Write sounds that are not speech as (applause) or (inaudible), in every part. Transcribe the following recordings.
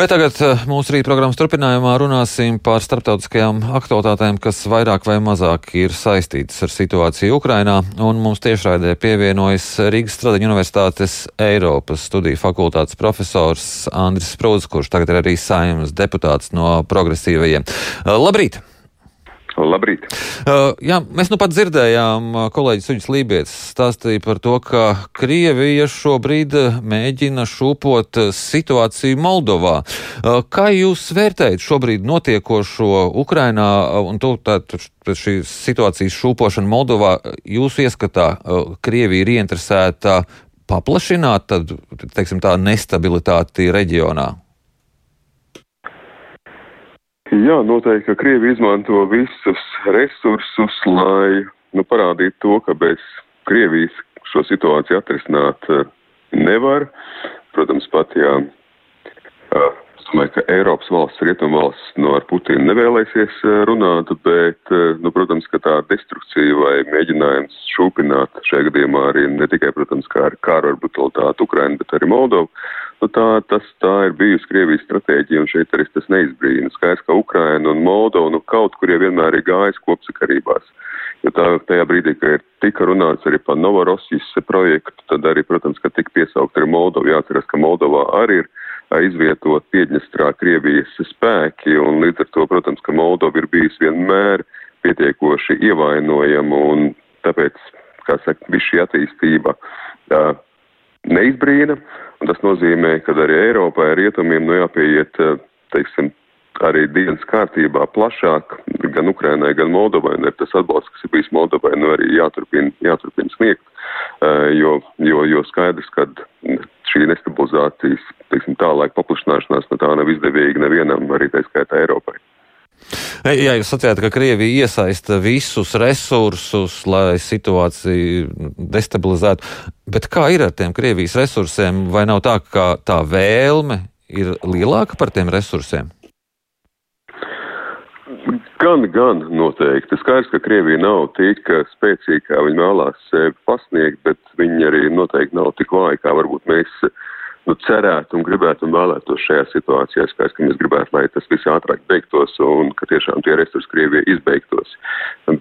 Bet tagad eh, mūsu rīta programmas turpinājumā runāsim par starptautiskajām aktualitātēm, kas vairāk vai mazāk ir saistītas ar situāciju Ukrainā. Un mums tiešraidē pievienojas Rīgas Stradiņu Universitātes Eiropas studiju fakultātes profesors Andris Sprūdz, kurš tagad ir arī saimnes deputāts no progresīvajiem. Labrīt! Labrīt! Uh, jā, mēs nu pat dzirdējām, uh, kolēģis Uģis Lībijams stāstīja par to, ka Krievija šobrīd uh, mēģina šūpot uh, situāciju Moldovā. Uh, kā jūs vērtējat šobrīd notiekošo Ukrainā un to, tā, šī situācijas šūpošana Moldovā? Jūsu ieskatā uh, Krievija ir ieinteresēta paplašināt tad, teiksim, tā nestabilitāti reģionā? Jā, noteikti, ka Krievi izmanto visus resursus, lai nu, parādītu to, ka bez Krievijas šo situāciju atrisināt uh, nevar. Protams, pat uh, es domāju, ka Eiropas valsts, rietumvalsts no ar Putinu nevēlēsies uh, runāt, bet, nu, protams, ka tā destrukcija vai mēģinājums šūpināt šajā gadījumā arī ne tikai, protams, kā ar kāru ar brutalitāti Ukrainu, bet arī Moldovu Nu, tā, tas, tā ir bijusi Krievijas stratēģija, un šeit arī tas neizbrīna. Skaidrs, ka Ukraina un Moldova nu, kaut kur jau vienmēr ir gājis kopsakarībās. Jo tā, tajā brīdī, kad tika runāts arī par Novorosijas projektu, tad arī, protams, ka tika piesaukt arī Moldova. Jāatcerās, ka Moldovā arī ir izvietot Piedņestrā Krievijas spēki, un līdz ar to, protams, ka Moldova ir bijusi vienmēr pietiekoši ievainojama, un tāpēc, kā saka, viss šī attīstība. Uh, neizbrīna, un tas nozīmē, ka arī Eiropai ar rietumiem nu jāpieiet, eh, teiksim, arī dienas kārtībā plašāk gan Ukrainai, gan Moldovai, un ir tas atbalsts, kas ir bijis Moldovai, nu arī jāturpina, jāturpina sniegt, jo, jo, jo skaidrs, ka šī nestabilizācijas, teiksim, tālaik paplašināšanās, nu tā nav izdevīga nevienam, arī tā skaitā Eiropai. Jā, jūs sacījāt, ka Krievija iesaista visus resursus, lai situāciju destabilizētu. Bet kā ir ar tiem Krievijas resursiem? Vai nav tā, ka tā vēlme ir lielāka par tiem resursiem? Gan, gan noteikti. Skaidrs, ka Krievija nav tik spēcīga, kā viņi vēlās sevi pasniegt, bet viņi arī noteikti nav tik vāji, kā varbūt mēs nu, cerētu un gribētu un vēlētos šajā situācijā. Skaidrs, ka mēs gribētu, lai tas viss ātrāk beigtos un ka tiešām tie resursi Krievijai izbeigtos.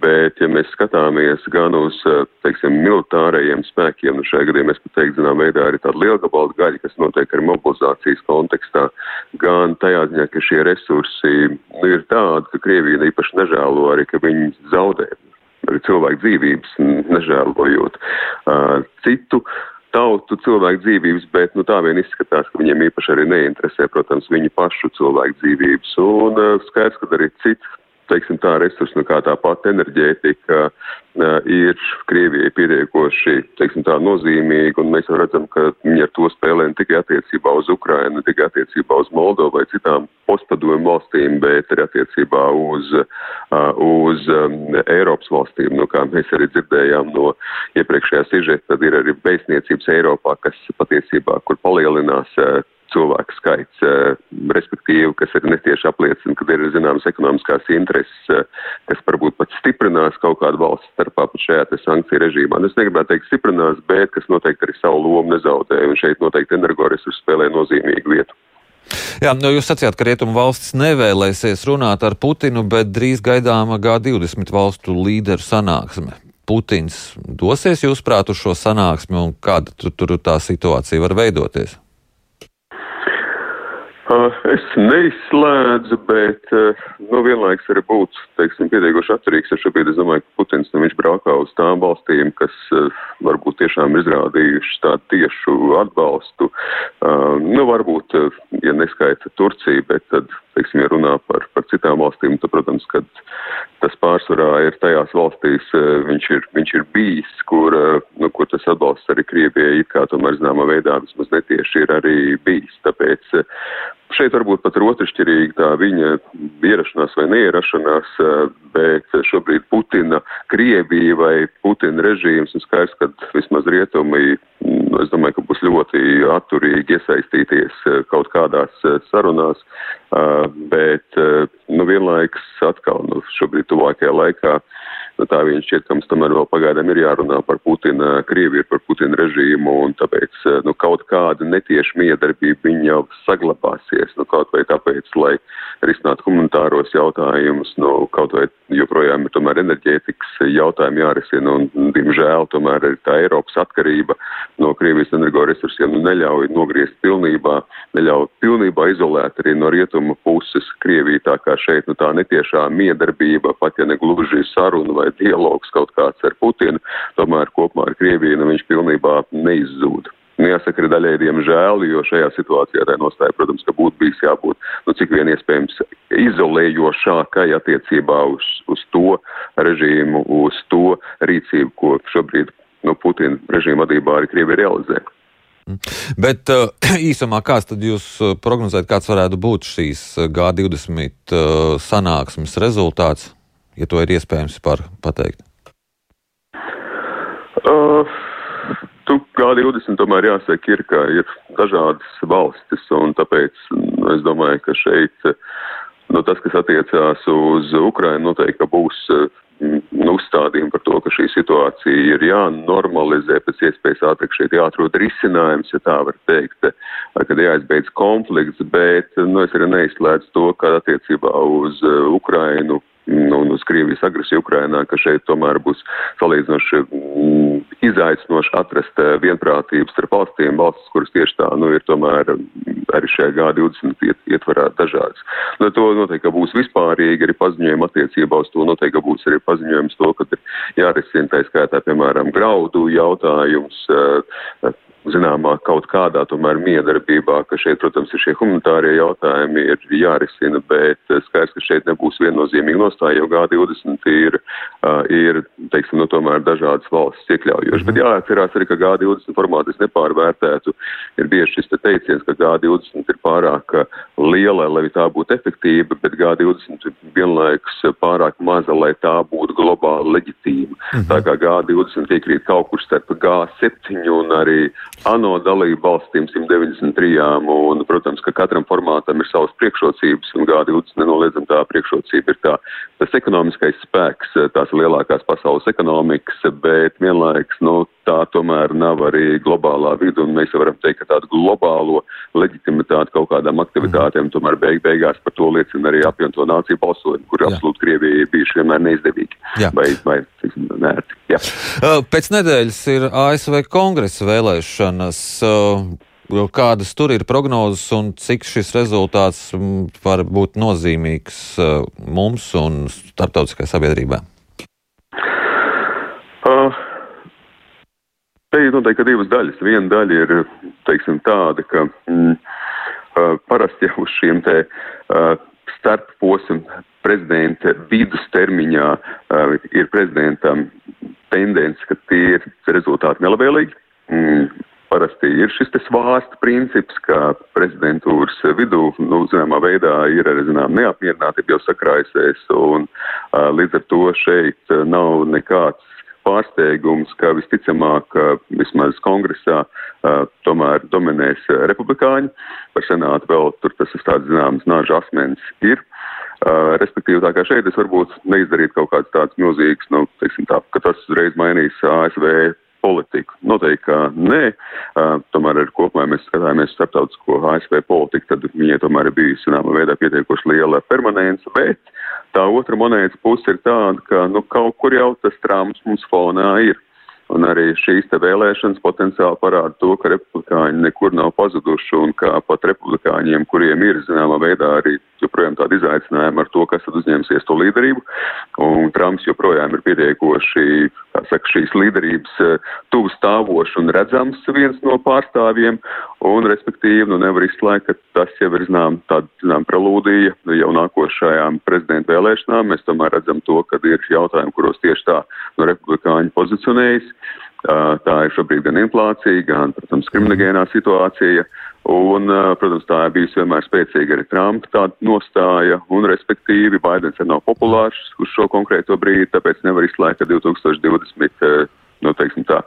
Bet, ja mēs skatāmies gan uz, teiksim, militārajiem spēkiem, nu šajā gadījumā mēs pat teikt, zinām, veidā arī tāda lielgabalda gaļa, kas notiek arī mobilizācijas kontekstā, gan tajā ziņā, ka šie resursi nu, ir tādi, ka Krievija īpaši nežēlo arī, ka viņi zaudē arī cilvēku dzīvības, nežēlojot uh, citu. Uh, tautu cilvēku dzīvības, bet nu, tā vien izskatās, ka viņiem īpaši arī neinteresē, protams, viņu pašu cilvēku dzīvības. Un uh, skaidrs, ka arī cits teiksim, tā resursi, nu, kā tā pati enerģētika, ir Krievijai pietiekoši, teiksim, tā nozīmīga, un mēs jau redzam, ka viņi ar to spēlē ne tikai attiecībā uz Ukrainu, ne tikai attiecībā uz Moldovu vai citām postpadomu valstīm, bet arī attiecībā uz, uz Eiropas valstīm, nu, kā mēs arī dzirdējām no iepriekšējā sižeta, tad ir arī beizniecības Eiropā, kas patiesībā, kur palielinās cilvēku skaits, eh, respektīvi, kas arī netieši apliecina, ka ir zināmas ekonomiskās intereses, eh, kas varbūt pat stiprinās kaut kādu valsts starpā pat šajā sankciju režīmā. Nu, es negribētu teikt stiprinās, bet kas noteikti arī savu lomu nezaudē, un šeit noteikti energoresursi spēlē nozīmīgu vietu. Jā, nu jūs sacījāt, ka Rietumu valstis nevēlēsies runāt ar Putinu, bet drīz gaidāma G20 valstu līderu sanāksme. Putins dosies, jūsuprāt, uz šo sanāksmi, un kāda tur, tur tā situācija var veidoties? Es neizslēdzu, bet nu, vienlaiks arī būtu teiksim, pietiekoši atturīgs. Es šobrīd es domāju, ka Putins nu, braukā uz tām valstīm, kas varbūt tiešām izrādījuši tādu tiešu atbalstu. Nu, varbūt, ja neskaita Turciju, bet tad, teiksim, ja runā par, par citām valstīm, tad, protams, kad tas pārsvarā ir tajās valstīs, viņš ir, viņš ir bijis, kur, nu, kur tas atbalsts arī Krievijai it kā tomēr zināmā veidā vismaz netieši ir arī bijis. Tāpēc Šeit varbūt pat ir otršķirīga tā viņa ierašanās vai neierašanās, eh, bet šobrīd Putina Krievija vai Putina režīms ir skaidrs, ka vismaz rietumi, mm, es domāju, ka būs ļoti atturīgi iesaistīties eh, kaut kādās eh, sarunās, bet nu, vienlaiks atkal nu, šobrīd tuvākajā laikā tā viņš šķiet, ka mums tomēr vēl pagaidām ir jārunā par Putina, Krieviju, par Putina režīmu, un tāpēc nu, kaut kāda netieša miedarbība viņa jau saglabāsies. Nu, kaut vai tāpēc, lai risinātu humanitāros jautājumus, nu, kaut vai joprojām ir tomēr enerģētikas jautājumi jārisina, un, diemžēl, tomēr ir tā Eiropas atkarība no Krievijas energoresursiem nu, neļauj nogriezt pilnībā, neļauj pilnībā izolēt arī no rietuma puses Krieviju, tā kā šeit nu, tā netiešā miedarbība, pat ja ne gluži saruna vai vai dialogs kaut kāds ar Putinu, tomēr kopumā ar Krieviju nu, viņš pilnībā neizzūd. Nu, jāsaka, ir daļai diemžēl, jo šajā situācijā tā nostāja, protams, ka būtu bijis jābūt, nu, cik vien iespējams, izolējošākai attiecībā uz, uz to režīmu, uz to rīcību, ko šobrīd nu, Putina režīma vadībā arī Krievija realizē. Bet uh, (clears throat) īsumā, kāds tad jūs uh, prognozējat, kāds varētu būt šīs uh, G20 sanāksmes rezultāts? Ja to ir iespējams par pateikt? Uh, tu G20 tomēr jāsaka, ir, ka ir dažādas valstis, un tāpēc nu, es domāju, ka šeit nu, tas, kas attiecās uz Ukrainu, noteikti būs nu, uzstādījumi par to, ka šī situācija ir jānormalizē, pēc iespējas ātrāk šeit jāatrod risinājums, ja tā var teikt, kad jāizbeidz konflikts, bet nu, es arī neizslēdzu to, ka attiecībā uz Ukrainu un uz Krievijas agresiju Ukrainā, ka šeit tomēr būs salīdzinoši mm, izaicinoši atrast eh, vienprātības starp valstīm, valstis, kuras tieši tā, nu, ir tomēr mm, arī šajā G20 iet, ietvarā dažādas. Nu, to noteikti būs vispārīgi arī paziņojumi attiecībā uz to, noteikti būs arī paziņojums to, ka ir jārisina tā skaitā, piemēram, graudu jautājums, eh, zināmā kaut kādā tomēr miedarbībā, ka šeit, protams, ir šie humanitārie jautājumi ir jārisina, bet eh, skaidrs, ka šeit nebūs viennozīmīgi nostāja, jo G20 ir, uh, ir, teiksim, nu tomēr dažādas valsts iekļaujošas. Mm -hmm. Bet jāatcerās arī, ka G20 formātu es nepārvērtētu. Ir bieži šis te teiciens, ka G20 ir pārāk liela, lai tā būtu efektīva, bet G20 ir vienlaikus pārāk maza, lai tā būtu globāli leģitīma. Mm -hmm. Tā kā G20 iekrīt kaut kur starp G7 un arī ANO dalību valstīm 193, un, protams, ka katram formātam ir savas priekšrocības, un G20 nenoliedzam tā priekšrocība ir tā, tas ekonomiskais spēks, tās lielākās pasaules ekonomikas, bet vienlaiks, nu, tā tomēr nav arī globālā vidu, un mēs varam teikt, ka tādu globālo leģitimitāti kaut kādām aktivitātēm mm. tomēr beig beigās par to liecina arī apvienoto nāciju balsojumi, kur absolūti Krievija ir bijuši vienmēr neizdevīgi Jā. vai, vai tiksim, nērti. Jā. Pēc nedēļas ir ASV kongresa vēlēšanas. Kādas tur ir prognozes un cik šis rezultāts var būt nozīmīgs mums un starptautiskai sabiedrībai? Uh, Te ir noteikti divas daļas. Viena daļa ir teiksim, tāda, ka mm, parasti jau uz šiem te uh, starpposmu prezidenta vidustermiņā uh, ir prezidentam tendence, ka tie ir rezultāti nelabvēlīgi. Mm, parasti ir šis svāsta princips, ka prezidentūras vidū, nu, zināmā veidā ir arī, zinām, neapmierinātība jau sakrājusies, un uh, līdz ar to šeit nav nekāds pārsteigums, ka visticamāk, vismaz kongresā, tomēr dominēs republikāņi. Par senātu vēl tur tas ir tāds zināms nāža asmens ir. Respektīvi, tā kā šeit es varbūt neizdarītu kaut kāds tāds milzīgs, nu, teiksim tā, ka tas uzreiz mainīs ASV politiku. Noteikti, ka nē, tomēr ar kopumā mēs skatāmies starptautisko ASV politiku, tad viņai tomēr ir bijusi, zināmā veidā, pietiekoši liela permanence, bet tā otra monētas puse ir tāda, ka, nu, kaut kur jau tas trāms mums fonā ir. Un arī šīs te vēlēšanas potenciāli parāda to, ka republikāņi nekur nav pazuduši un ka pat republikāņiem, kuriem ir zināmā veidā arī joprojām tāda izaicinājuma ar to, kas tad uzņemsies to līderību, un Trumps joprojām ir pietiekoši, saka, šīs līderības eh, tuvu stāvošs un redzams viens no pārstāvjiem, un respektīvi, nu nevar izslēgt, ka tas jau ir, zinām, tāda, zinām, prelūdija jau nākošajām prezidenta vēlēšanām. Mēs tomēr redzam to, ka ir jautājumi, kuros tieši tā no republikāņu pozicionējas. Tā ir šobrīd gan inflācija, gan, protams, kriminogēnā situācija. Un, protams, tā ir bijusi vienmēr spēcīga arī Trumpa tāda nostāja, un, respektīvi, Baidens ir nav populārs uz šo konkrēto brīdi, tāpēc nevar izslēgt, ka 2020, nu, teiksim tā,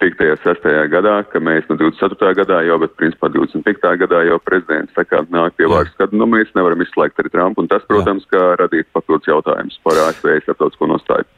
5. un 6. gadā, ka mēs no 24. gadā jau, bet, principā, 25. gadā jau prezidents tā kā nāk pie vārds, kad, nu, mēs nevaram izslēgt arī Trumpu, un tas, protams, ka radīt papildus jautājums par ASV starptautisko nostāju.